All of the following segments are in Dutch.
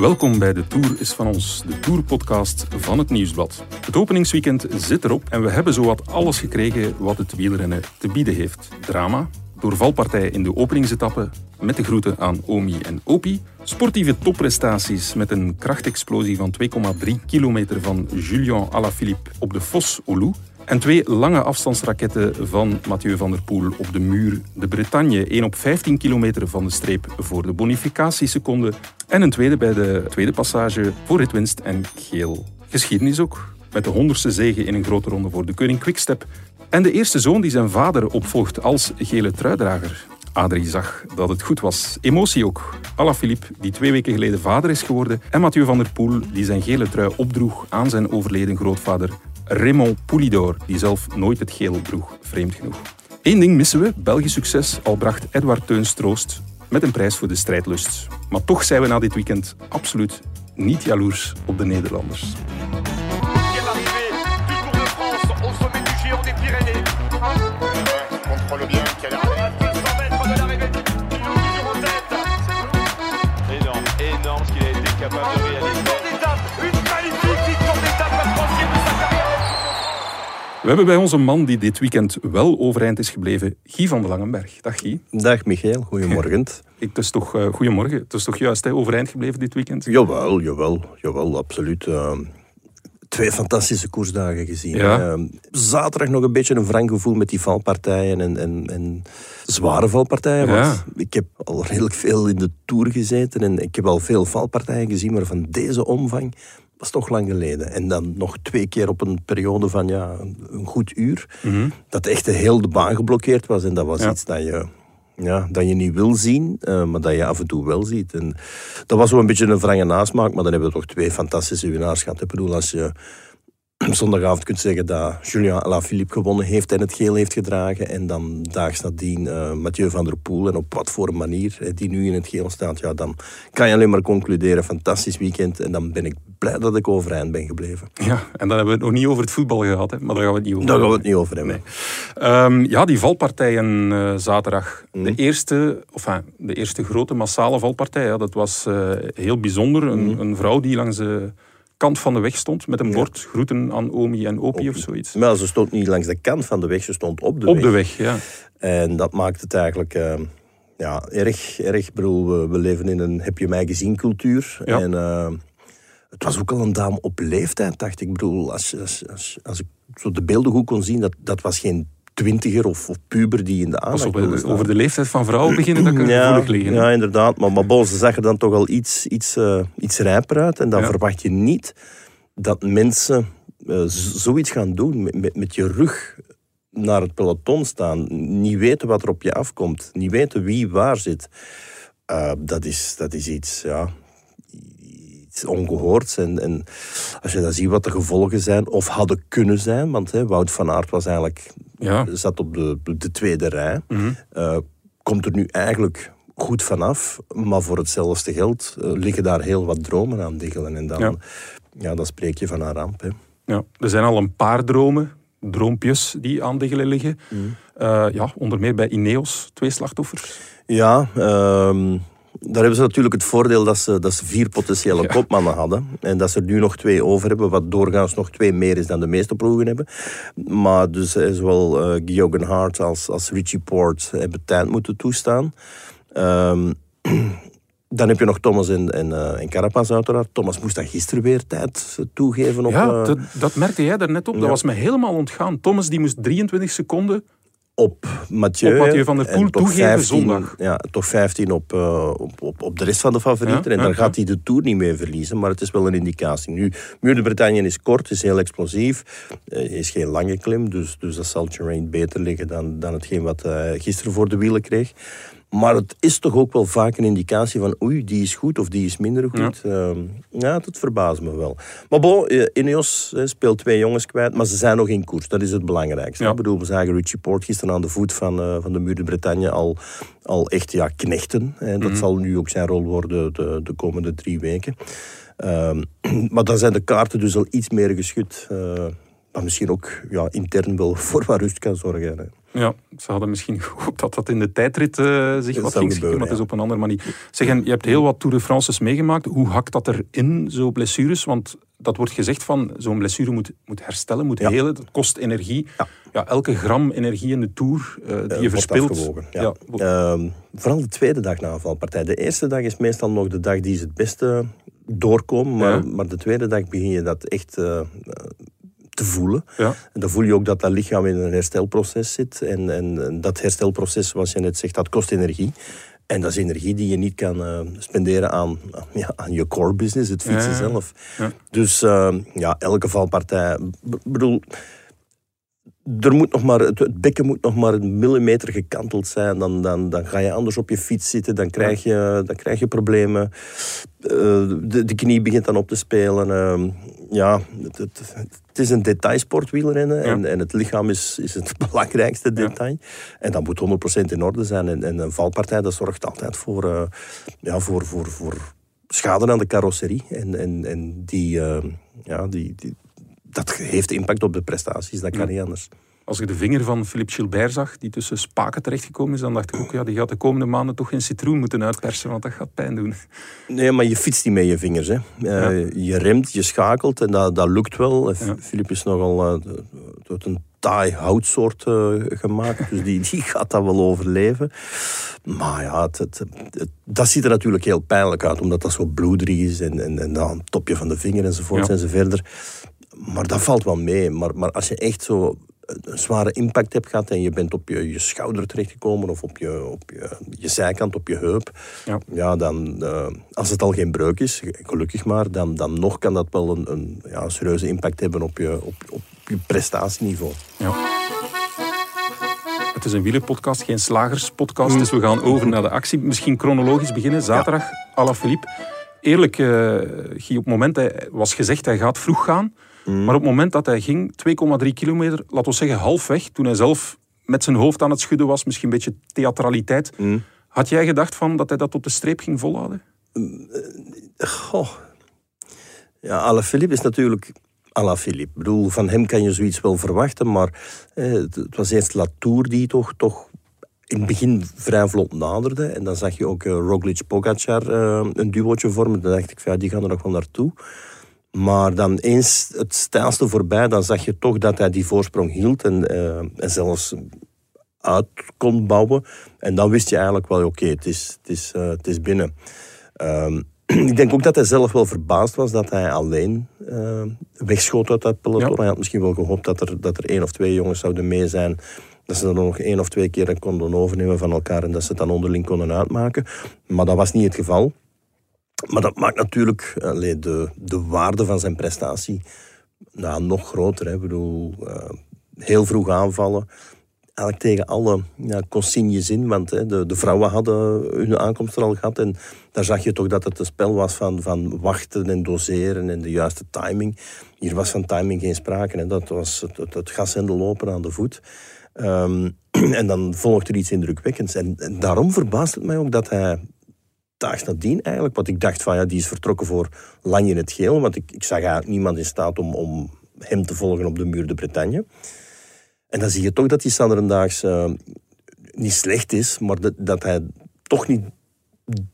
Welkom bij De Tour is van ons, de Tourpodcast van het Nieuwsblad. Het openingsweekend zit erop en we hebben zowat alles gekregen wat het wielrennen te bieden heeft. Drama, door valpartijen in de openingsetappe, met de groeten aan Omi en Opi. Sportieve topprestaties met een krachtexplosie van 2,3 kilometer van Julien Alaphilippe op de Fos Oulu. En twee lange afstandsraketten van Mathieu van der Poel op de muur de Bretagne. Eén op 15 kilometer van de streep voor de bonificatieseconde. En een tweede bij de tweede passage voor ritwinst en geel. Geschiedenis ook. Met de honderdste zege in een grote ronde voor de koning Quickstep. En de eerste zoon die zijn vader opvolgt als gele truidrager. Adrie zag dat het goed was. Emotie ook. Alaphilippe, die twee weken geleden vader is geworden. En Mathieu van der Poel, die zijn gele trui opdroeg aan zijn overleden grootvader Raymond Poulidor, die zelf nooit het geel droeg, vreemd genoeg. Eén ding missen we, Belgisch succes, al bracht Edward Teuns troost met een prijs voor de strijdlust. Maar toch zijn we na dit weekend absoluut niet jaloers op de Nederlanders. We hebben bij ons een man die dit weekend wel overeind is gebleven, Guy van de Langenberg. Dag Guy. Dag Michael, goedemorgen. Ik, het is toch, uh, goedemorgen. Het is toch juist hè, overeind gebleven dit weekend? Jawel, jawel, jawel, absoluut. Uh, twee fantastische koersdagen gezien. Ja. Uh, zaterdag nog een beetje een wrang gevoel met die valpartijen en, en, en zware valpartijen. Ja. ik heb al redelijk veel in de Tour gezeten en ik heb al veel valpartijen gezien, maar van deze omvang was toch lang geleden. En dan nog twee keer op een periode van ja, een goed uur. Mm Dat echt heel de baan geblokkeerd was. En dat was iets dat je, ja, dat je niet wil zien, uh, maar dat je af en toe wel ziet. En dat was wel een beetje een wrange nasmaak, maar dan hebben we toch twee fantastische winnaars gehad. Ik bedoel, als je zondagavond kunt zeggen dat Julien Alaphilippe gewonnen heeft en het geel heeft gedragen. En dan daags nadien uh, Mathieu van der Poel. En op wat voor een manier die nu in het geel staat. Ja, dan kan je alleen maar concluderen, fantastisch weekend. En dan ben ik blij dat ik overeind ben gebleven. Ja, en dan hebben we het nog niet over het voetbal gehad. Hè? Maar daar gaan we het niet over Daar gaan we het niet over hebben. Ehm, ja, die valpartijen uh, zaterdag. De, mhm. eerste, enfin, de eerste grote massale valpartij. Ja, dat was uh, heel bijzonder. Een, mhm. een vrouw die langs de kant van de weg stond met een bord groeten aan Omi en Opi of zoiets. Maar ze stond niet langs de kant van de weg, ze stond op de weg. Op de weg, ja. En dat maakt het eigenlijk uh, ja, erg, erg. Bedoel, we, leven in een heb je mij gezien cultuur. Ja. En uh, het was ook al een dame op leeftijd, dacht ik. Ik bedoel, als, als, als, als ik zo de beelden goed kon zien, dat, dat was geen twintiger of, of, puber die in de aandacht over, over de leeftijd van vrouwen beginnen, dat kan ja, gevoelig liggen. Ja, inderdaad. Maar, maar bon, ze zag er dan toch al iets, iets, uh, iets rijper uit. En dan verwacht je niet dat mensen uh, zoiets gaan doen met, met, je rug naar het peloton staan, niet weten wat er op je afkomt, niet weten wie waar zit. Uh, dat, is, dat is iets, ja, iets ongehoords. En, en als je dan ziet wat de gevolgen zijn, of hadden kunnen zijn, want hè, Wout van Aert was eigenlijk, ja. zat op de, de tweede rij, mm uh, komt er nu eigenlijk goed vanaf, maar voor hetzelfde geld liggen daar heel wat dromen aan diggelen. En dan, ja, dan spreek je van een ramp. Hè. Ja, er zijn al een paar dromen, droompjes die aan de liggen. Mm. Uh, ja, onder meer bij Ineos, twee slachtoffers. Ja, uh, daar hebben ze natuurlijk het voordeel dat ze, dat ze vier potentiële kopmannen hadden. En dat ze er nu nog twee over hebben, wat doorgaans nog twee meer is dan de meeste ploegen hebben. Maar dus eh, zowel uh, Geoghan Hart als, als Richie Port hebben tijd moeten toestaan. Um, Dan heb je nog Thomas en, en, uh, en Carapaz uiteraard. Thomas moest dan gisteren weer tijd toegeven. Op, ja, dat, dat, merkte jij daar net op. Dat was me helemaal ontgaan. Thomas die moest 23 seconden op Mathieu, op Mathieu van der Poel toegeven 15, zondag. Ja, toch 15 op, uh, op, op, op de rest van de favorieten. Ja, en dan gaat hij de Tour niet meer verliezen. Maar het is wel een indicatie. Nu, Muur de Bretagne is kort, is heel explosief. Uh, is geen lange klim. Dus, dus dat zal Terrain beter liggen dan, dan hetgeen wat hij gisteren voor de wielen kreeg. Maar het is toch ook wel vaak een indicatie van oei, die is goed of die is minder goed. Ja, uh, ja dat verbaast me wel. Maar bon, eh, Ineos speelt twee jongens kwijt, maar ze zijn nog in koers. Dat is het belangrijkste. Ja. Ik bedoel, we zagen Richie Port gisteren aan de voet van, uh, van de Muur de Bretagne al, al echt ja, knechten. Hè. Dat mm zal nu ook zijn rol worden de, de komende drie weken. Uh, maar dan zijn de kaarten dus al iets meer geschud. Maar misschien ook ja, intern wel voor wat rust kan zorgen. Hè. Ja, ze hadden misschien gehoopt dat dat in de tijdrit uh, zich dat wat ging schikken, maar het is op een andere manier. Zeg, en je hebt heel wat Tour de France's meegemaakt. Hoe hakt dat erin, zo blessures? Want dat wordt gezegd van, zo'n blessure moet, moet herstellen, moet ja. helen. Dat kost energie. Ja. ja. elke gram energie in de Tour uh, die je verspilt... Ja. Uh, vooral de tweede dag na een valpartij. De eerste dag is meestal nog de dag die ze het beste doorkomen. Maar, maar de tweede dag begin je dat echt te voelen. Ja. En dan voel je ook dat dat lichaam in een herstelproces zit. En, en dat herstelproces, zoals je net zegt, dat kost energie. En dat is energie die je niet kan uh, spenderen aan, ja, aan je core business, het fietsen zelf. Dus uh, ja, elke valpartij... bedoel, er moet nog maar, het, bekken moet nog maar een millimeter gekanteld zijn. Dan, dan, dan ga je anders op je fiets zitten. Dan krijg je, dan krijg je problemen. Uh, de, de knie begint dan op te spelen. Uh, ja, het, het, het, is een detailsport wielrennen. En, en het lichaam is, is het belangrijkste detail. En dat moet 100% in orde zijn. En, en een valpartij dat zorgt altijd voor, uh, ja, voor, voor, voor schade aan de carrosserie. En, en, en die, uh, ja, die, die dat heeft impact op de prestaties, dat kan niet anders. Als ik de vinger van Philippe Gilbert zag, die tussen spaken terechtgekomen is, dan dacht ik ook, ja, die gaat de komende maanden toch geen citroen moeten uitpersen, want dat gaat pijn doen. Nee, maar je fietst niet met je vingers. Hè. Uh, Je remt, je schakelt en dat, dat lukt wel. Ja. Philippe is nogal uh, een taai houtsoort uh, gemaakt, dus die, die gaat dat wel overleven. Maar ja, het, het, dat ziet er natuurlijk heel pijnlijk uit, omdat dat zo bloederig is en, en, en dan topje van de vinger enzovoort ja. enzoverder maar dat valt wel mee. Maar, maar als je echt zo een zware impact hebt gehad en je bent op je, je schouder terechtgekomen of op je, op je, je zijkant, op je heup, ja, ja dan, uh, als het al geen breuk is, gelukkig maar, dan, dan nog kan dat wel een, een, ja, een serieuze impact hebben op je, op, op je prestatieniveau. Ja. Het is een wielerpodcast, geen slagerspodcast, mm. dus we gaan over naar de actie. Misschien chronologisch beginnen, zaterdag, ja. Philippe. Eerlijk, uh, Guy, op het moment hij was gezegd hij gaat vroeg gaan, Mm. Maar op het moment dat hij ging, 2,3 kilometer, laten we zeggen halfweg, toen hij zelf met zijn hoofd aan het schudden was, misschien een beetje theatraliteit, mm. had jij gedacht van dat hij dat tot de streep ging volhouden? Mm, eh, goh. Ja, Alaphilippe is natuurlijk Alaphilippe. Ik bedoel, van hem kan je zoiets wel verwachten, maar eh, het, was eerst Latour die toch, toch in het begin vrij vlot naderde. En dan zag je ook uh, Roglic-Pogacar uh, een duootje vormen. Dan dacht ik, ja, die gaan er nog wel naartoe. Maar dan eens het stijlste voorbij, dan zag je toch dat hij die voorsprong hield en, uh, en zelfs uit kon bouwen. En dan wist je eigenlijk wel, oké, het, is, het, is, uh, het is binnen. Um, ik denk ook dat hij zelf wel verbaasd was dat hij alleen uh, wegschoot uit dat peloton. Ja. Hij had misschien wel gehoopt dat er, dat er één of twee jongens zouden mee zijn. Dat ze dan nog één of twee keer konden overnemen van elkaar en dat ze het dan onderling konden uitmaken. Maar dat was niet het geval. Maar dat maakt natuurlijk allee, de, de waarde van zijn prestatie nou, nog groter. Hè. Ik bedoel, uh, heel vroeg aanvallen. Eigenlijk tegen alle ja, consignes in. Want hè, de, de vrouwen hadden hun aankomst er al gehad. En daar zag je toch dat het een spel was van, van wachten en doseren en de juiste timing. Hier was van timing geen sprake. Dat was het, gas en de lopen aan de voet. Um, en dan volgt er iets indrukwekkends. En, en daarom verbaast het mij ook dat hij daags nadien eigenlijk. Want ik dacht van ja, die is vertrokken voor lang in het geel. Want ik, ik zag eigenlijk niemand in staat om, om hem te volgen op de muur de Bretagne. En dan zie je toch dat die Sanderendaags uh, niet slecht is, maar dat, dat hij toch niet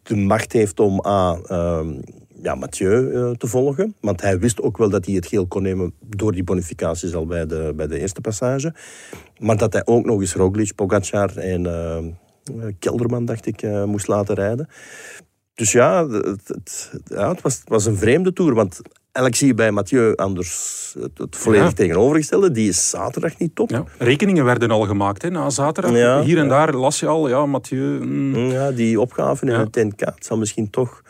de macht heeft om A, uh, ja, Mathieu uh, te volgen. Want hij wist ook wel dat hij het geel kon nemen door die bonificaties al bij de, bij de eerste passage. Maar dat hij ook nog eens Roglic, Pogacar en eh, Kelderman, dacht ik, eh, moest laten rijden. Dus ja, het, het, ja, het, was, het was een vreemde tour. Want eigenlijk zie je bij Mathieu anders het, volledig tegenovergestelde. Die is zaterdag niet top. Ja. Rekeningen werden al gemaakt hè, na zaterdag. Hier en daar las je al, ja, Mathieu... Mm. mm. Ja, die opgaven in het NK. Het zal misschien toch,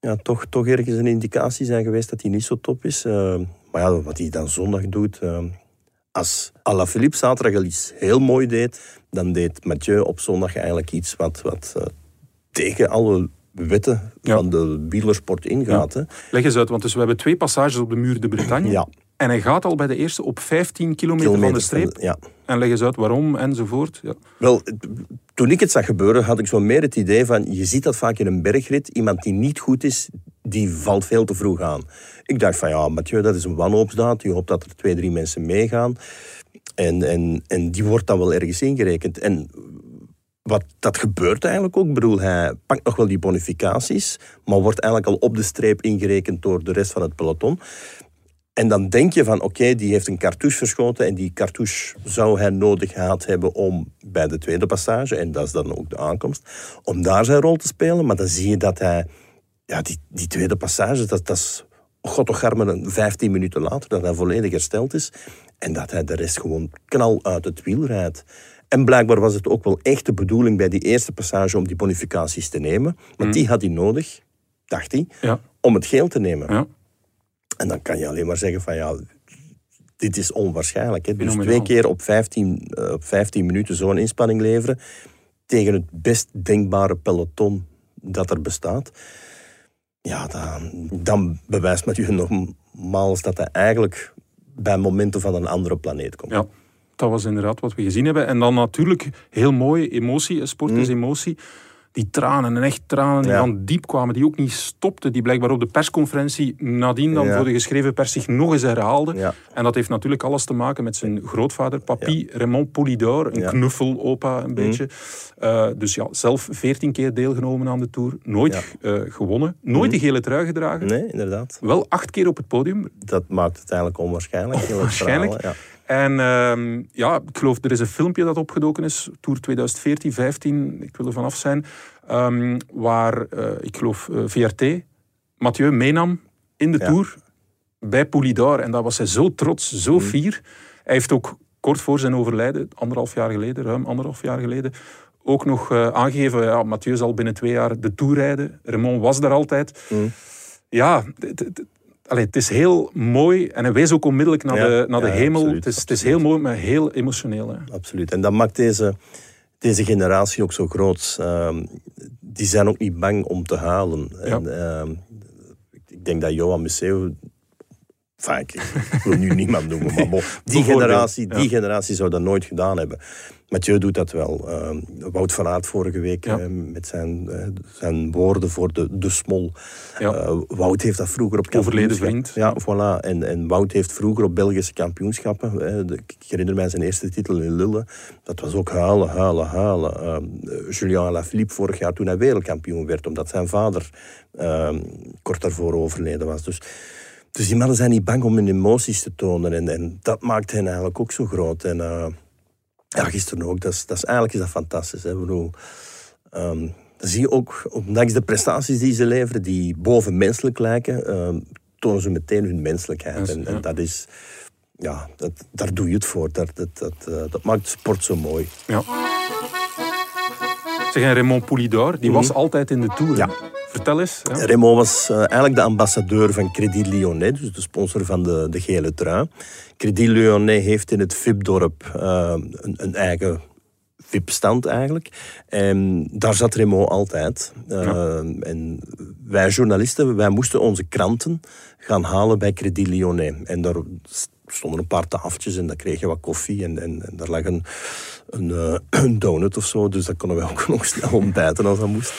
ja, toch, toch ergens een indicatie zijn geweest dat hij niet zo top is. Uh, maar ja, wat hij dan zondag doet... Uh, als Alaphilippe zaterdag iets heel mooi deed, dan deed Mathieu op zondag eigenlijk iets wat, wat uh, tegen alle wetten van de wielersport ingaat. Ja. Leg eens uit, want dus we hebben twee passages op de muur de Bretagne. Ja. En hij gaat al bij de eerste op 15 kilometer, van de streep. ja. En leg eens uit waarom enzovoort. Ja. Wel, toen ik het zag gebeuren, had ik zo meer het idee van... Je ziet dat vaak in een bergrit. Iemand die niet goed is, die valt veel te vroeg aan. Ik dacht van ja, Mathieu, dat is een wanhoopsdaad. Je hoopt dat er twee, drie mensen meegaan. En, en, en die wordt dan wel ergens ingerekend. En wat dat gebeurt eigenlijk ook. Ik bedoel, hij pakt nog wel die bonificaties, maar wordt eigenlijk al op de streep ingerekend door de rest van het peloton. En dan denk je van, oké, die heeft een cartouche verschoten en die cartouche zou hij nodig gehad hebben om bij de tweede passage, en dat is dan ook de aankomst, om daar zijn rol te spelen. Maar dan zie je dat hij, ja, die, die tweede passage, dat, dat is god toch een 15 minuten later, dat hij volledig hersteld is. En dat hij de rest gewoon knal uit het wiel rijdt. En blijkbaar was het ook wel echt de bedoeling bij die eerste passage om die bonificaties te nemen. Want mm. die had hij nodig, dacht hij, ja. om het geel te nemen. Ja. En dan kan je alleen maar zeggen van ja, dit is onwaarschijnlijk. Hè? Dus twee keer op 15, uh, op 15 minuten zo'n inspanning leveren tegen het best denkbare peloton dat er bestaat. Ja, dan, dan bewijst met je nogmaals dat hij eigenlijk bij momenten van een andere planeet komt. Ja, dat was inderdaad wat we gezien hebben. En dan natuurlijk heel mooi emotie, sport is mm. emotie die tranen en echt tranen die van diep kwamen, die ook niet stopten, die blijkbaar op de persconferentie nadien dan voor de geschreven pers zich nog eens herhaalde. En dat heeft natuurlijk alles te maken met zijn grootvader, papi Raymond Polidor, een knuffelopa een mhm. beetje. Uh, dus ja, zelf veertien keer deelgenomen aan de Tour, nooit uh, gewonnen, nooit mm. de gele trui gedragen. Nee, inderdaad. Wel acht keer op het podium. Dat maakt het eigenlijk onwaarschijnlijk. Onwaarschijnlijk. En uh, ja, ik geloof, er is een filmpje dat opgedoken is, Tour 2014, 15, ik wil er vanaf zijn, um, waar, uh, ik geloof, uh, eh, VRT Mathieu meenam in de Tour bij Poulidor. En daar was hij zo trots, zo mm. fier. Hij heeft ook kort voor zijn overlijden, anderhalf jaar geleden, ruim anderhalf jaar geleden, ook nog uh, aangegeven, ja, Mathieu zal binnen twee jaar de Tour rijden. Raymond was daar altijd. Mm. Ja, Allee, het is heel mooi en hij wees ook onmiddellijk naar de, naar de hemel. het, is, het is heel mooi, maar heel emotioneel. Hè. Absoluut. En dat maakt deze, deze generatie ook zo groot. Uh, die zijn ook niet bang om te halen. En, uh, ik denk dat Johan Museo Enfin, ik, wil nu niemand noemen, maar die, generatie, die generatie zou dat nooit gedaan hebben. Mathieu doet dat wel. Uh, Wout van Aert vorige week uh, met zijn, uh, zijn woorden voor de, de smol. Ja. Wout heeft dat vroeger op Overleden vriend. Ja, voilà. En, en Wout heeft vroeger op Belgische kampioenschappen... De, ik herinner mij zijn eerste titel in Lille. Dat was ook huilen, huilen, huilen. Julien Alaphilippe vorig jaar toen hij wereldkampioen werd... omdat zijn vader kort daarvoor overleden was. Dus... Dus die mannen zijn niet bang om hun emoties te tonen. En, en dat maakt hen eigenlijk ook zo groot. En ja, gisteren ook. Dat is, dat is, eigenlijk is dat fantastisch. Hè. Bedoel, um, dan zie je ook, ondanks de prestaties die ze leveren, die bovenmenselijk lijken, um, tonen ze meteen hun menselijkheid. en, en, dat is, ja, dat, daar doe je het voor. Dat, dat, dat, uh, dat maakt sport zo mooi. Ja. Zeg, Raymond Poulidor, die was mhm. altijd in de Tour. Ja. Vertel eens. Ja. Raymond was uh, eigenlijk de ambassadeur van Credit Lyonnais, dus de sponsor van de, de gele trui. Credit Lyonnais heeft in het VIP-dorp uh, een, een, eigen VIP-stand eigenlijk. En daar zat Raymond altijd. Uh, en wij journalisten, wij moesten onze kranten gaan halen bij Credit Lyonnais. En daar stonden een paar tafeltjes en dan kreeg je wat koffie en, en, en daar lag een, een, een, donut of zo. Dus dat konden we ook nog snel ontbijten als dat moest.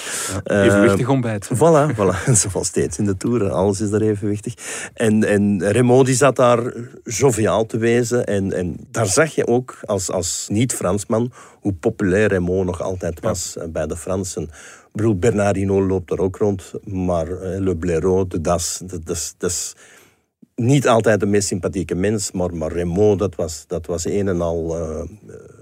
Ja, evenwichtig uh, ontbijt. Voilà, voilà. Zoals steeds in de Tour. Alles is daar evenwichtig. En, en die zat daar joviaal te wezen. En, en daar zag je ook als, als niet-Fransman hoe populair Remo nog altijd was ja. Eh, bij de Fransen. Ik bedoel, Bernardino loopt daar ook rond, maar Le Blaireau, de Das, dat is niet altijd de meest sympathieke mens, maar, maar Remo, dat was, dat was een en al uh,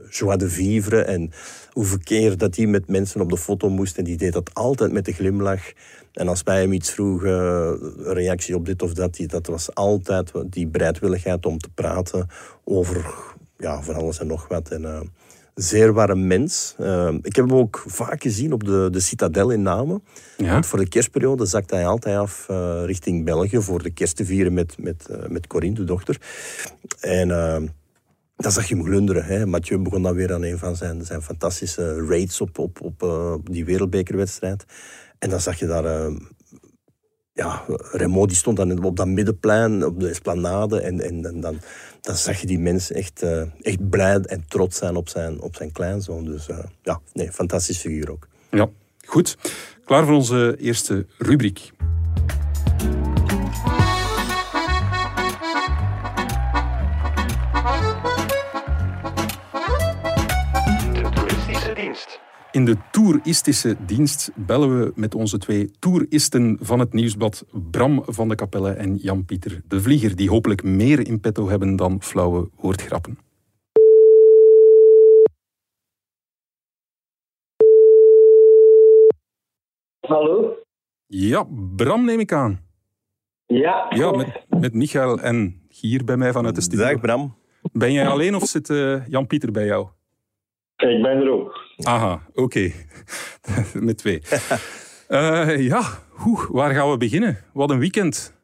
joie de vivre. En hoe verkeer dat hij met mensen op de foto moest. En die deed dat altijd met een glimlach. En als wij hem iets vroegen, een reactie op dit of dat, die, dat was altijd die bereidwilligheid om te praten over ja, van alles en nog wat. En, uh, zeer warm mens. Uh, ik heb hem ook vaak gezien op de, de Citadel in Namen. Ja? Want voor de kerstperiode zakte hij altijd af uh, richting België voor de kerst te vieren met, met, uh, met Corinne, de dochter. En dan zag je hem glunderen. Hè. Mathieu begon dan weer aan een van zijn, zijn fantastische raids op, op, op die wereldbekerwedstrijd. En dan zag je daar ja, Remo die stond dan op dat middenplein, op de esplanade. En, en, en dan, dan zag je die mensen echt, uh, echt blij en trots zijn op zijn, op zijn kleinzoon. Dus uh, ja, nee, fantastisch figuur ook. Ja, goed. Klaar voor onze eerste rubriek. In de toeristische dienst bellen we met onze twee toeristen van het nieuwsblad Bram van de Kapelle en Jan-Pieter de Vlieger, die hopelijk meer in petto hebben dan flauwe woordgrappen. Hallo? Ja, Bram neem ik aan. Ja. Ja, met, met Michael en hier bij mij vanuit de studio. Dag Bram. Ben jij alleen of zit uh, Jan-Pieter bij jou? Ik ben er ook. Aha, oké. met twee. uh, ja, hoe, waar gaan we beginnen? Wat een weekend.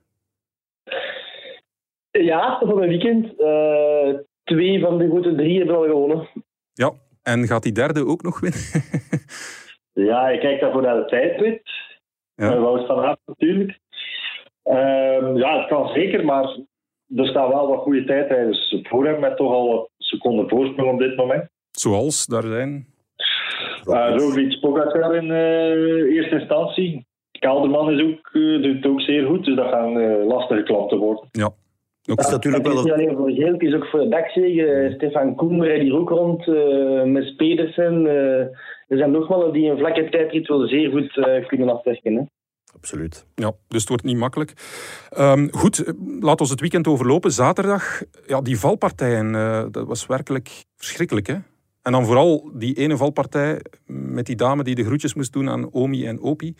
Ja, wat een weekend. Uh, twee van de goede drie hebben al gewonnen. Ja, en gaat die derde ook nog winnen? ja, ik kijk daarvoor naar de tijdrit. Ja. Wout van Aert natuurlijk. Uh, ja, het kan zeker, maar er staan wel wat goede tijdrijders voor hem met toch al wat seconden voorsprong op dit moment. Zoals daar zijn? Uh, Roglic Pogacar in uh, eerste instantie. Kalderman is ook, uh, doet het ook zeer goed, dus dat gaan uh, lastige klanten worden. Ja. Ook is natuurlijk wel... niet alleen voor Geelk, is ook voor de. Stefan Koen rijdt hier ook rond, met Pedersen. er zijn nog mannen die een vlakke tijdrit wel zeer goed kunnen afwerken. Hè? Absoluut. Ja, dus het wordt niet makkelijk. Um, goed, laat ons het weekend overlopen. Zaterdag, ja, die valpartijen, dat was werkelijk verschrikkelijk, hè? En dan vooral die ene valpartij met die dame die de groetjes moest doen aan Omi en Opi.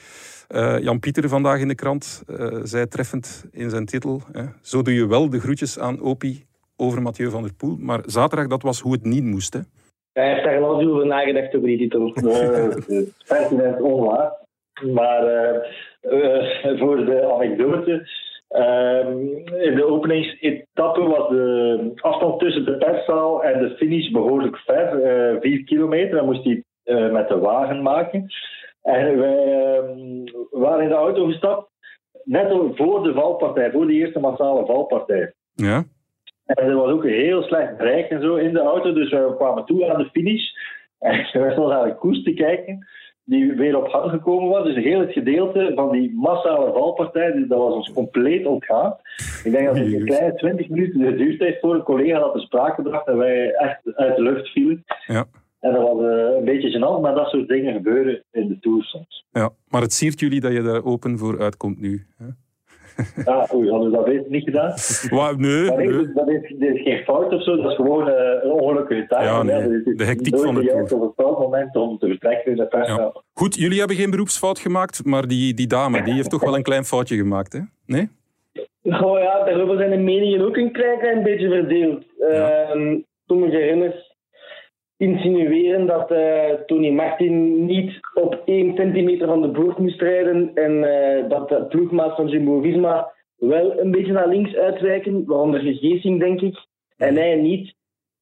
Uh, Jan Pieter vandaag in de krant uh, zei treffend in zijn titel: hè, Zo doe je wel de groetjes aan Opi over Mathieu van der Poel. Maar zaterdag, dat was hoe het niet moest. Hè? Hij heeft daar uur over nagedacht over die titel. Pertinent onwaar. Maar uh, voor de anekdote. Um, in de openingsetappe was de afstand tussen de perszaal en de finish behoorlijk ver, uh, vier kilometer. Dan moest hij uh, met de wagen maken. En wij uh, waren in de auto gestapt, net voor de valpartij, voor de eerste massale valpartij. Ja. En er was ook een heel slecht bereik en zo in de auto, dus we kwamen toe aan de finish. En we stonden eigenlijk koers te kijken die weer op gang gekomen was. Dus heel het gedeelte van die massale valpartij, dat was ons compleet ontgaan. Ik denk dat het een kleine 20 minuten geduurd heeft voor een collega dat te sprake bracht en wij echt uit de lucht vielen. Ja. En dat was uh, een beetje gênant, maar dat soort dingen gebeuren in de Tour soms. Ja, maar het siert jullie dat je daar open voor uitkomt nu. Hè? Ja, oei, hadden we dat weet niet gedaan? Wat, nee, dat, nee. Is, dat, is, dat is geen fout of zo, dat is gewoon uh, een ongelukkige tijd. Ja, nee, ja, de hectiek van de Tour. Het op een bepaald moment om te vertrekken. Ja. Goed, jullie hebben geen beroepsfout gemaakt, maar die, die dame die heeft toch wel een klein foutje gemaakt, hè? Nee? Oh ja, daarover zijn de meningen ook een klein, klein beetje verdeeld. Ja. Uh, sommige renners insinueren dat uh, Tony Martin niet op 1 centimeter van de boord moest rijden en uh, dat de ploegmaat van Jumbo-Visma wel een beetje naar links uitwijken, waaronder Geesing denk ik, en hij niet.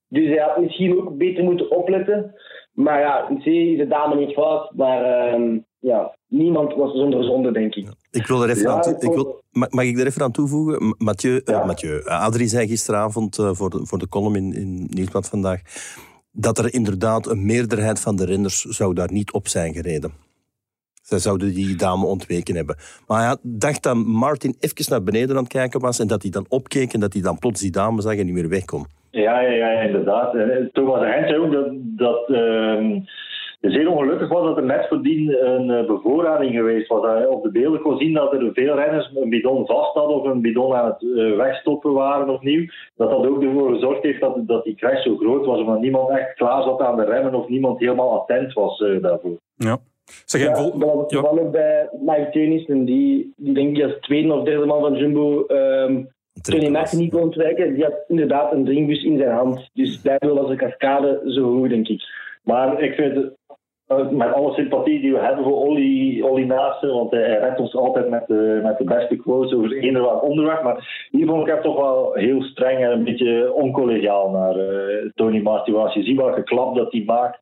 Dus hij had misschien ook beter moeten opletten. Maar ja, in C is de dame niet fout, maar uh, ja, niemand was zonder zonde, denk ik. Ik wil er even ja, aan toe, ik wil, mag ik er even aan toevoegen? Mathieu, ja. uh, Mathieu Adrie zei gisteravond voor, de, voor de column in, in Nieuwsblad vandaag dat er inderdaad een meerderheid van de renners zou daar niet op zijn gereden. Zij zouden die dame ontweken hebben. Maar hij dacht dat Martin even naar beneden aan het kijken was en dat hij dan opkeek en dat hij dan plots die dame zag en niet meer weg kon. Ja, ja, ja inderdaad. Thomas Heinz zei ook dat, uh, zeer ongelukkig was dat er net voordien een bevoorrading geweest was. Dat op de beelden kon zien dat er veel renners een bidon vast hadden of een bidon aan het uh, wegstoppen waren opnieuw. Dat dat ook ervoor gezorgd heeft dat, dat die crash zo groot was, omdat niemand echt klaar zat aan de remmen of niemand helemaal attent was uh, daarvoor. Ja. Zeg, ja, vol... dat was ja. ook bij Mike Teunissen, die, die denk ik als tweede of derde man van Jumbo um, Tony Martin niet kon ontwijken. Die had inderdaad een drinkbus in zijn hand. Dus daardoor was de cascade zo goed, denk ik. Maar ik vind het met alle sympathie die we hebben voor Olly, Olly Naasten, want hij redt ons altijd met de, met de beste quotes over eender wat onderweg. Maar hier vond ik hem toch wel heel streng en een beetje oncollegiaal naar uh, Tony Martin. Als je ziet welke klap dat hij maakt,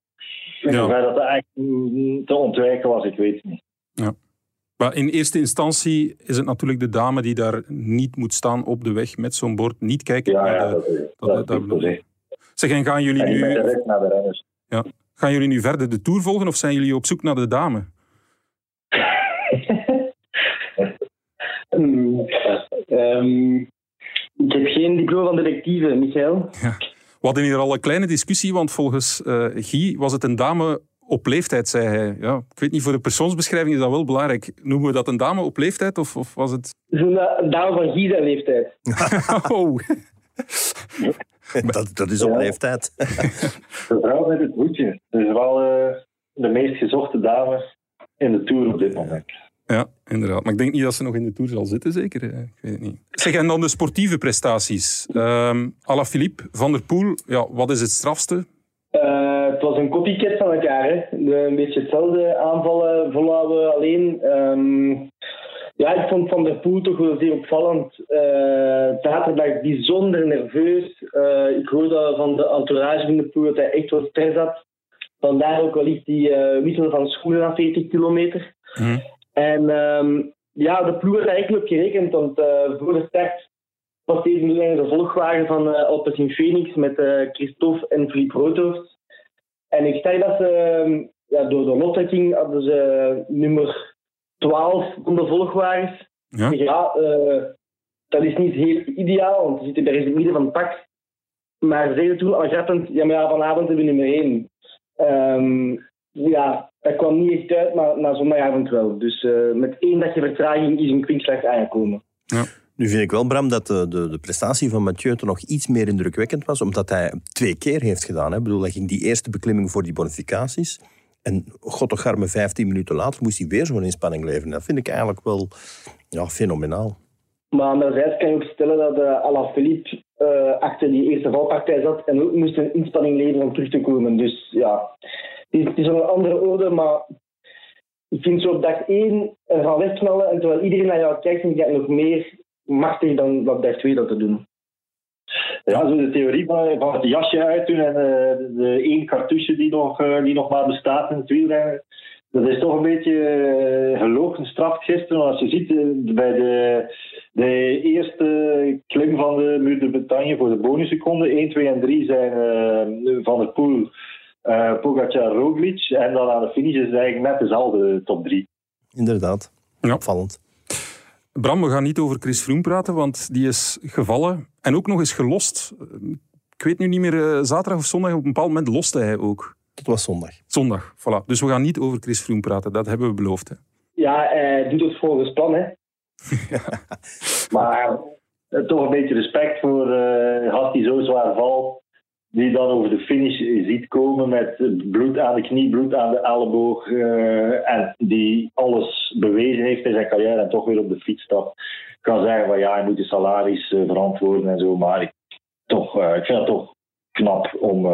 en ja. dat eigenlijk te ontwijken was, ik weet het niet. Ja. Maar in eerste instantie is het natuurlijk de dame die daar niet moet staan op de weg met zo'n bord. Niet kijken ja, naar ja, de... dat, is, dat, dat, dat is Zeg, en gaan jullie en nu... Naar de renners. Ja. Gaan jullie nu verder de Tour volgen of zijn jullie op zoek naar de dame? um, um, ik heb geen diploma van detectieve, Michael. Ja. We hadden hier al een kleine discussie, want volgens uh, Guy was het een dame op leeftijd, zei hij. Ja, ik weet niet, voor de persoonsbeschrijving is dat wel belangrijk. Noemen we dat een dame op leeftijd of, of was het... Een dame van Giza leeftijd. oh. dat, dat is op leeftijd. de vrouw met het hoedje. Dus wel uh, de meest gezochte dame in de Tour op dit moment. Ja, inderdaad. Maar ik denk niet dat ze nog in de Tour zal zitten, zeker. Ik weet het niet. Zeg, en dan de sportieve prestaties. Um, Philippe, Van der Poel, ja, wat is het strafste? Uh, het was een copycat van elkaar. Hè. een beetje hetzelfde aanvallen volhouden alleen. Um, ja, ik vond Van der Poel toch wel zeer opvallend. Uh, zaterdag bijzonder nerveus. Uh, ik hoorde van de entourage van de Poel dat hij echt wat stress had. Vandaar ook wellicht die uh, wissel van schoenen na 40 kilometer. Mm. En um, ja, de ploeg had eigenlijk op gerekend, want voor de start passeerde nu de volgwagen van uh, Alpecin Phoenix met Christophe en Philippe Roodhoofd. En ik zei dat ze, um, ja, door de lottrekking hadden ze nummer 12 van de volgwagens. Ja, ja dat is niet heel ideaal, want ze zitten daar in het midden van het pak. Maar zeiden toen al grappend, ja, maar ja, vanavond hebben we nummer 1. Um, ja, dat kwam niet echt uit, maar na zondagavond wel. Dus uh, met één dagje vertraging is een kwinkslag aangekomen. Ja. Nu vind ik wel, Bram, dat de, de, de, prestatie van Mathieu toch nog iets meer indrukwekkend was, omdat hij twee keer heeft gedaan. Hè. Ik bedoel, hij ging die eerste beklimming voor die bonificaties. En goddogarme 15 minuten later moest hij weer zo'n inspanning leveren. Dat vind ik eigenlijk wel ja, fenomenaal. Maar anderzijds kan je ook stellen dat uh, Alaphilippe uh, achter die eerste valpartij zat en ook moest een inspanning leveren om terug te komen. Dus ja, het is een andere orde, maar ik vind zo op dag één gaan wegknallen en terwijl iedereen naar jou kijkt, vind ik nog meer machtig dan op dag twee dat te doen. Ja, zo de theorie van, van het jasje uitdoen en uh, de één cartouche die nog, uh, die nog maar bestaat in het wielrennen. Dat is toch een beetje uh, gelogen straf gisteren. Als je ziet bij de, de eerste klim van de Muur de Bretagne voor de bonusseconde, 1, 2 en 3 zijn van de pool uh, Pogacar, Roglic. En dan aan de finish is het eigenlijk net dezelfde top drie. Inderdaad. Ja. Opvallend. Bram, we gaan niet over Chris Froome praten, want die is gevallen en ook nog eens gelost. Ik weet nu niet meer, uh, zaterdag of zondag, op een bepaald moment loste hij ook. Dat was zondag. Zondag, voilà. Dus we gaan niet over Chris Froome praten, dat hebben we beloofd. Hè. Ja, hij doet het volgens plan, hè. maar uh, toch een beetje respect voor, uh, had hij zo zwaar val, die dan over de finish ziet komen met bloed aan de knie, bloed aan de elleboog. Uh, en die alles bewezen heeft in zijn carrière en toch weer op de fiets stapt. Kan zeggen van ja, hij moet de salaris uh, verantwoorden en zo. Maar ik, toch, uh, ik vind het toch knap om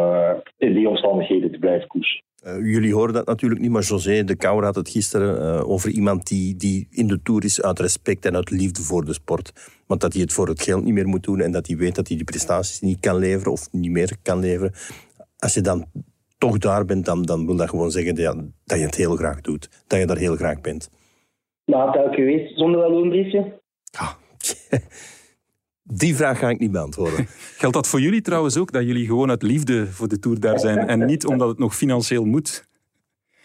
in die omstandigheden te blijven koersen. Uh, jullie horen dat natuurlijk niet, maar José de Kouwer had het gisteren uh, over iemand die, die in de Tour is uit respect en uit liefde voor de sport. Want dat hij het voor het geld niet meer moet doen en dat hij weet dat hij die prestaties niet kan leveren of niet meer kan leveren. Als je dan toch daar bent, dan, dan wil dat gewoon zeggen dat, dat je het heel graag doet. Dat je daar heel graag bent. Maar had dat geweest zonder dat loonbriefje? Ah, Die vraag ga ik niet beantwoorden. Geldt dat voor jullie trouwens ook, dat jullie gewoon uit liefde voor de Tour daar zijn en niet omdat het nog financieel moet?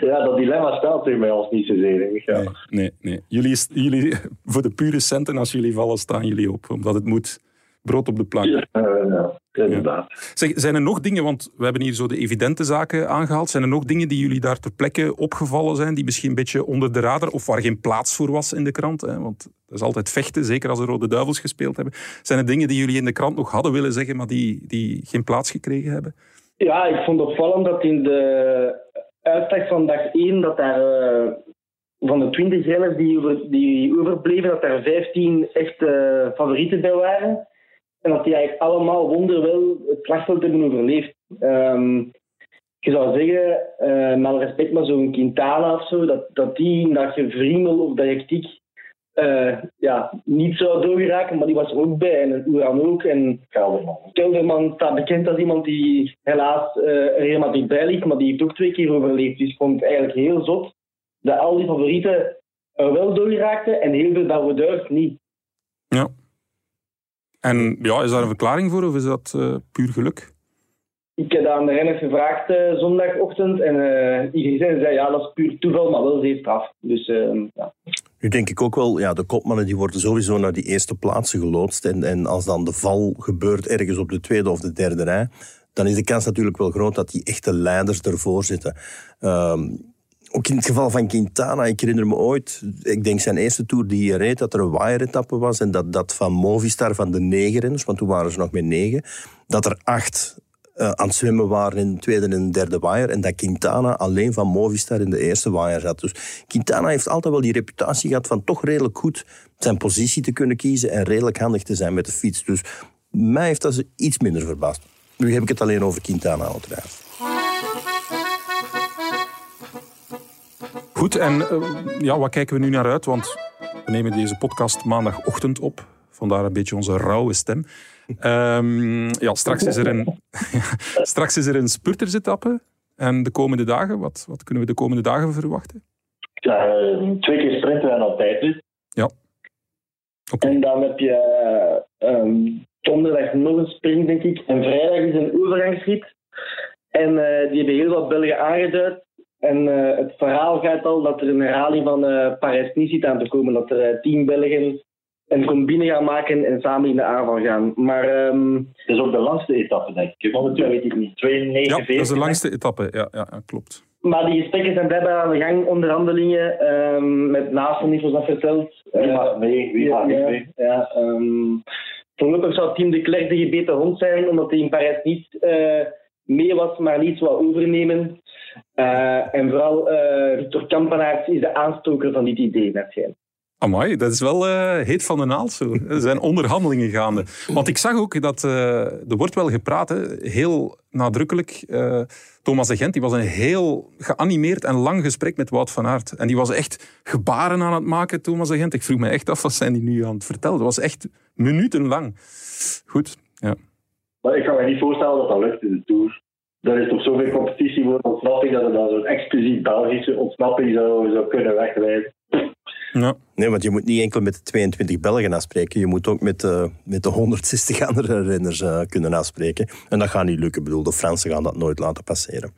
ja, dat dilemma staat er bij ons niet zozeer. Ja. Nee, nee, nee. Jullie, jullie, voor de pure centen, als jullie vallen, staan jullie op, omdat het moet brood op de plank. Ja, ja inderdaad. Zeg, zijn er nog dingen, want we hebben hier zo de evidente zaken aangehaald, zijn er nog dingen die jullie daar ter plekke opgevallen zijn, die misschien een beetje onder de radar, of waar geen plaats voor was in de krant? Hè? Want dat is altijd vechten, zeker als de Rode Duivels gespeeld hebben. Zijn er dingen die jullie in de krant nog hadden willen zeggen, maar die, die geen plaats gekregen hebben? Ja, ik vond opvallend dat in de uitslag van dag 1 dat daar uh, van de 20 renners die, over, die overbleven, dat daar 15 echte favorieten bij waren. En dat die eigenlijk allemaal wonderwel het slagveld hebben overleefd. Um, je zou zeggen, uh, met respect, maar zo'n Quintana of zo, dat, dat die dat je Vriemel of dat je uh, ja, niet zou doorgeraken, maar die was er ook bij. En Oeran ook. En Kelderman. Kelderman staat bekend als iemand die helaas uh, er helemaal dichtbij ligt, maar die heeft ook twee keer overleefd. Dus ik vond het eigenlijk heel zot dat al die favorieten er wel doorgeraakten en heel veel Baroudeurs niet. Ja. En ja, is daar een verklaring voor of is dat uh, puur geluk? Ik heb aan de renners gevraagd uh, zondagochtend en uh, iedereen zei ja, dat is puur toeval, maar wel zeer straf. Dus uh, ja. Nu denk ik ook wel, ja, de kopmannen die worden sowieso naar die eerste plaatsen geloodst. En, en als dan de val gebeurt ergens op de tweede of de derde rij, dan is de kans natuurlijk wel groot dat die echte leiders ervoor zitten. Ehm, ook in het geval van Quintana, ik herinner me ooit, ik denk zijn eerste tour die hij reed, dat er een wire-etappe was en dat, dat van Movistar, van de negen renners, want toen waren ze nog met negen, dat er acht uh, aan het zwemmen waren in de tweede en derde wire en dat Quintana alleen van Movistar in de eerste wire zat. Dus Quintana heeft altijd wel die reputatie gehad van toch redelijk goed zijn positie te kunnen kiezen en redelijk handig te zijn met de fiets. Dus mij heeft dat iets minder verbaasd. Nu heb ik het alleen over Quintana uiteraard. Goed, en uh, ja, wat kijken we nu naar uit? Want we nemen deze podcast maandagochtend op. Vandaar een beetje onze rauwe stem. Um, ja, straks is er een, straks is er een spurtersetappe. En de komende dagen, wat, wat kunnen we de komende dagen verwachten? Ja, twee keer sprinten en dan tijdrit. Ja. Okay. En dan heb je um, donderdag nog een sprint, denk ik. En vrijdag is een overgangsrit. En uh, die hebben heel wat Belgen aangeduid. En uh, het verhaal gaat al dat er een herhaling van uh, Parijs-Nice zit aan te komen. Dat er uh, tien Belgen een combine gaan maken en samen in de aanval gaan. Maar... Um... Dat is ook de langste etappe, denk ik. Momenteel weet ik niet. 2, ja, dat is de langste etappe. Ja, ja, klopt. Maar die gesprekken zijn blijkbaar aan de gang, onderhandelingen. Um, met Naast zoals dat verteld. Wie mag mee? Wie mag niet mee? Ja, um, voorlopig zou Team de Klerk de gebeten hond zijn, omdat hij in Parijs niet mee was, maar niet wat overnemen. Uh, en vooral uh, Victor Kampenaerts is de aanstoker van dit idee, net schijnt. Amai, dat is wel uh, heet van de naald zo. Er zijn onderhandelingen gaande. Want ik zag ook dat uh, er wordt wel gepraat, hè, heel nadrukkelijk. Uh, Thomas de Gent die was een heel geanimeerd en lang gesprek met Wout van Aert. En die was echt gebaren aan het maken, Thomas de Gent. Ik vroeg me echt af, wat zijn die nu aan het vertellen? Dat was echt minutenlang. Goed, ja. Maar ik kan me niet voorstellen dat dat lukt in de Tour. Er is toch zoveel competitie voor ontsnapping dat er dan zo'n exclusief Belgische ontsnapping zou, zou kunnen wegwijzen. Ja. Nee, want je moet niet enkel met de 22 Belgen afspreken. Je moet ook met, uh, met de 160 andere renners uh, kunnen afspreken. En dat gaat niet lukken. Ik bedoel, de Fransen gaan dat nooit laten passeren.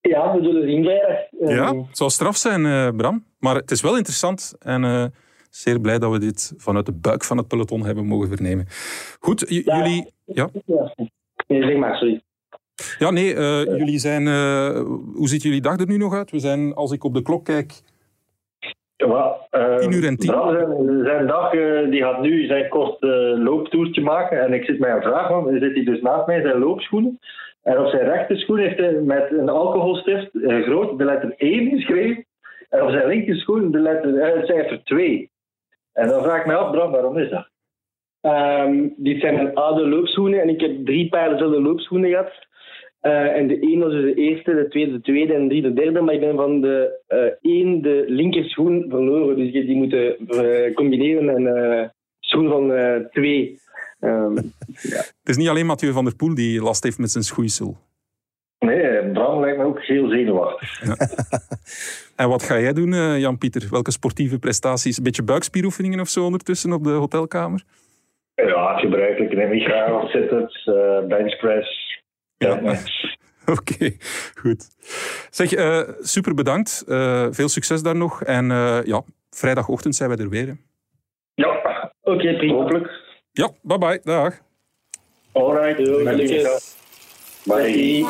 Ja, we zullen zien vrijdag. Ja, het zal straf zijn, uh, Bram. Maar het is wel interessant. En zeer blij dat we dit vanuit de buik van het peloton hebben mogen vernemen. Goed, ja. jullie... Ja? Nee, zeg maar, sorry. Ja, nee, jullie zijn... hoe ziet jullie dag er nu nog uit? We zijn, als ik op de klok kijk, ja, uh, 10 uur en 10. Zijn, zijn dag die gaat nu zijn kort looptoertje maken. En ik zit mij een vraag van, zit hij dus naast mij zijn loopschoenen. En op zijn rechterschoen heeft hij met een alcoholstift groot de letter 1 geschreven. En op zijn linkerschoen de letter, het cijfer 2. En dan vraag ik me af, Bram, waarom is dat? Um, dit zijn mijn oude loopschoenen en ik heb drie paar dezelfde loopschoenen gehad. Uh, en de één was dus de eerste, de tweede de tweede en de drie de derde. Maar ik ben van de uh, één de linkerschoen verloren. Dus ik heb die moeten uh, combineren en schoen van twee. Um, ja. Het is niet alleen Mathieu van der Poel die last heeft met zijn schoeisel. Nee, Bram lijkt me ook heel zenuwachtig. Ja. en wat ga jij doen, Jan-Pieter? Welke sportieve prestaties? Een beetje buikspieroefeningen of zo ondertussen op de hotelkamer? Ja, gebruikelijk. Neem ik graag sit-ups, benchpress, ja. Oké, goed. Zeg, uh, super bedankt. Uh, veel succes daar nog. En uh, ja, vrijdagochtend zijn wij er weer. Ja, oké, okay, prima. Hopelijk. Ja, bye bye. Dag. Alright, Bye.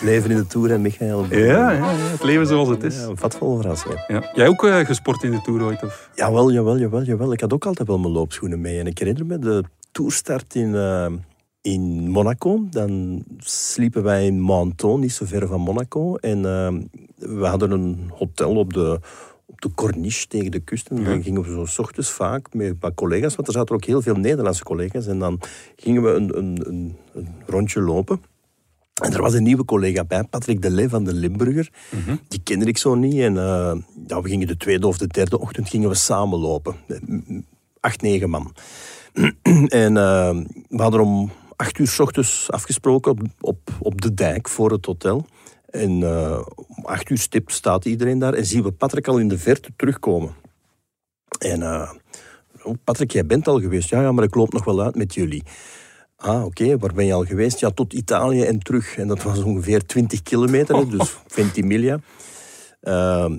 Leven in de Tour en Michael. Ja, ja, ja, het leven zoals het is. Ja, vat vol verrassing. Ja. Jij ook uh, gesport in de Tour ooit? Of? Jawel, jawel, jawel, jawel. Ik had ook altijd wel mijn loopschoenen mee. En ik herinner me de toerstart in in Monaco. Dan sliepen wij in Menton, niet zo ver van Monaco. En uh, we hadden een hotel op de, op de Corniche tegen de kust. En dan gingen we zo ochtends vaak met een paar collega's, want er zaten ook heel veel Nederlandse collega's. En dan gingen we een, een, een, een rondje lopen. En er was een nieuwe collega bij, Patrick Delay van de Limburger. Mhm. Die kende ik zo niet. En uh, ja, we gingen de tweede of de derde ochtend gingen we samen lopen. Acht, negen man. en uh, we hadden om acht uur s ochtends afgesproken op, op, op de dijk voor het hotel. En uh, om acht uur stip staat iedereen daar en zien we Patrick al in de verte terugkomen. En uh, Patrick, jij bent al geweest. Ja, ja, maar ik loop nog wel uit met jullie. Ah, oké, waar ben je al geweest? Ja, tot Italië en terug. En dat was ongeveer 20 kilometer, dus 20 miglia. Uh,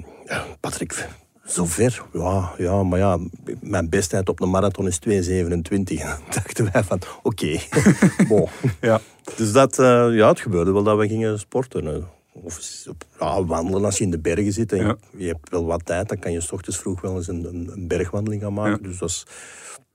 Patrick, Zover, ja, ja, maar ja, mijn besttijd op de marathon is 2,27. En dan dachten wij van, oké, bon. ja. Dus dat, uh, ja, het gebeurde wel dat we gingen sporten. Of ja, wandelen als je in de bergen zit en je hebt wel wat tijd, dan kan je s ochtends vroeg wel eens een, een, bergwandeling gaan maken. Dus dat is,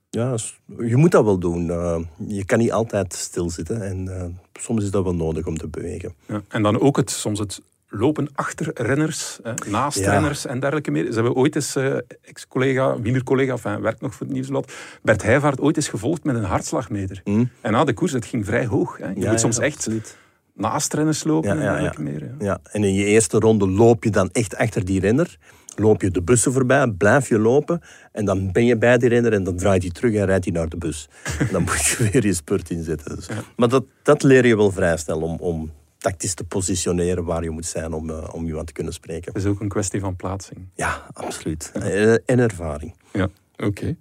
ja, je moet dat wel doen. Uh, je kan niet altijd stilzitten en uh, soms is dat wel nodig om te bewegen. Ja. En dan ook het, soms het lopen achter renners, eh, naast renners en dergelijke meer. Ze hebben ooit eens, uh, ex-collega, wielercollega, enfin, werkt nog voor het Nieuwsblad, Bert Heijvaart ooit eens gevolgd met een hartslagmeter. Mm. En na de koers, het ging vrij hoog. Hè. Je ja, moet soms echt absoluut. naast renners lopen en dergelijke meer. Ja. en in je eerste ronde loop je dan echt achter die renner. Loop je de bussen voorbij, blijf je lopen en dan ben je bij die renner en dan draait hij terug en rijdt hij naar de bus. En dan moet je weer je spurt inzetten. Dus. Maar dat, dat leer je wel vrij snel om, om tactisch te positioneren waar je moet zijn om, uh, om iemand te kunnen spreken. Het is ook een kwestie van plaatsing. Ja, absoluut. Eh, en ervaring. Ja, oké.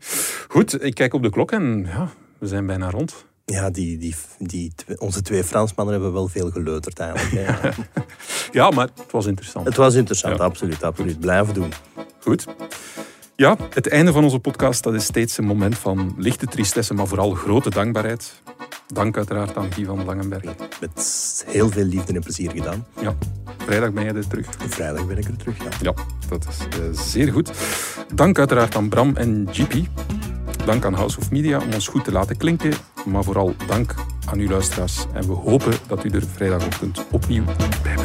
Goed, ik kijk op de klok en ja, we zijn bijna rond. Ja, die, die, die, onze twee Fransmannen hebben wel veel geleuterd eigenlijk. Ja. ja, maar het was interessant. Het was interessant, absoluut. absoluut. Blijven doen. Goed. Ja, het einde van onze podcast dat is steeds een moment van lichte tristesse, maar vooral grote dankbaarheid. Dank uiteraard aan Guy van Langenberg. Met heel veel liefde en plezier gedaan. Ja. Vrijdag ben je er terug. Vrijdag ben ik er terug, ja. Ja, dat is uh, zeer goed. Dank uiteraard aan Bram en GP. Dank aan House of Media om ons goed te laten klinken. Maar vooral dank aan uw luisteraars. En we hopen dat u er vrijdagochtend opnieuw bij bent.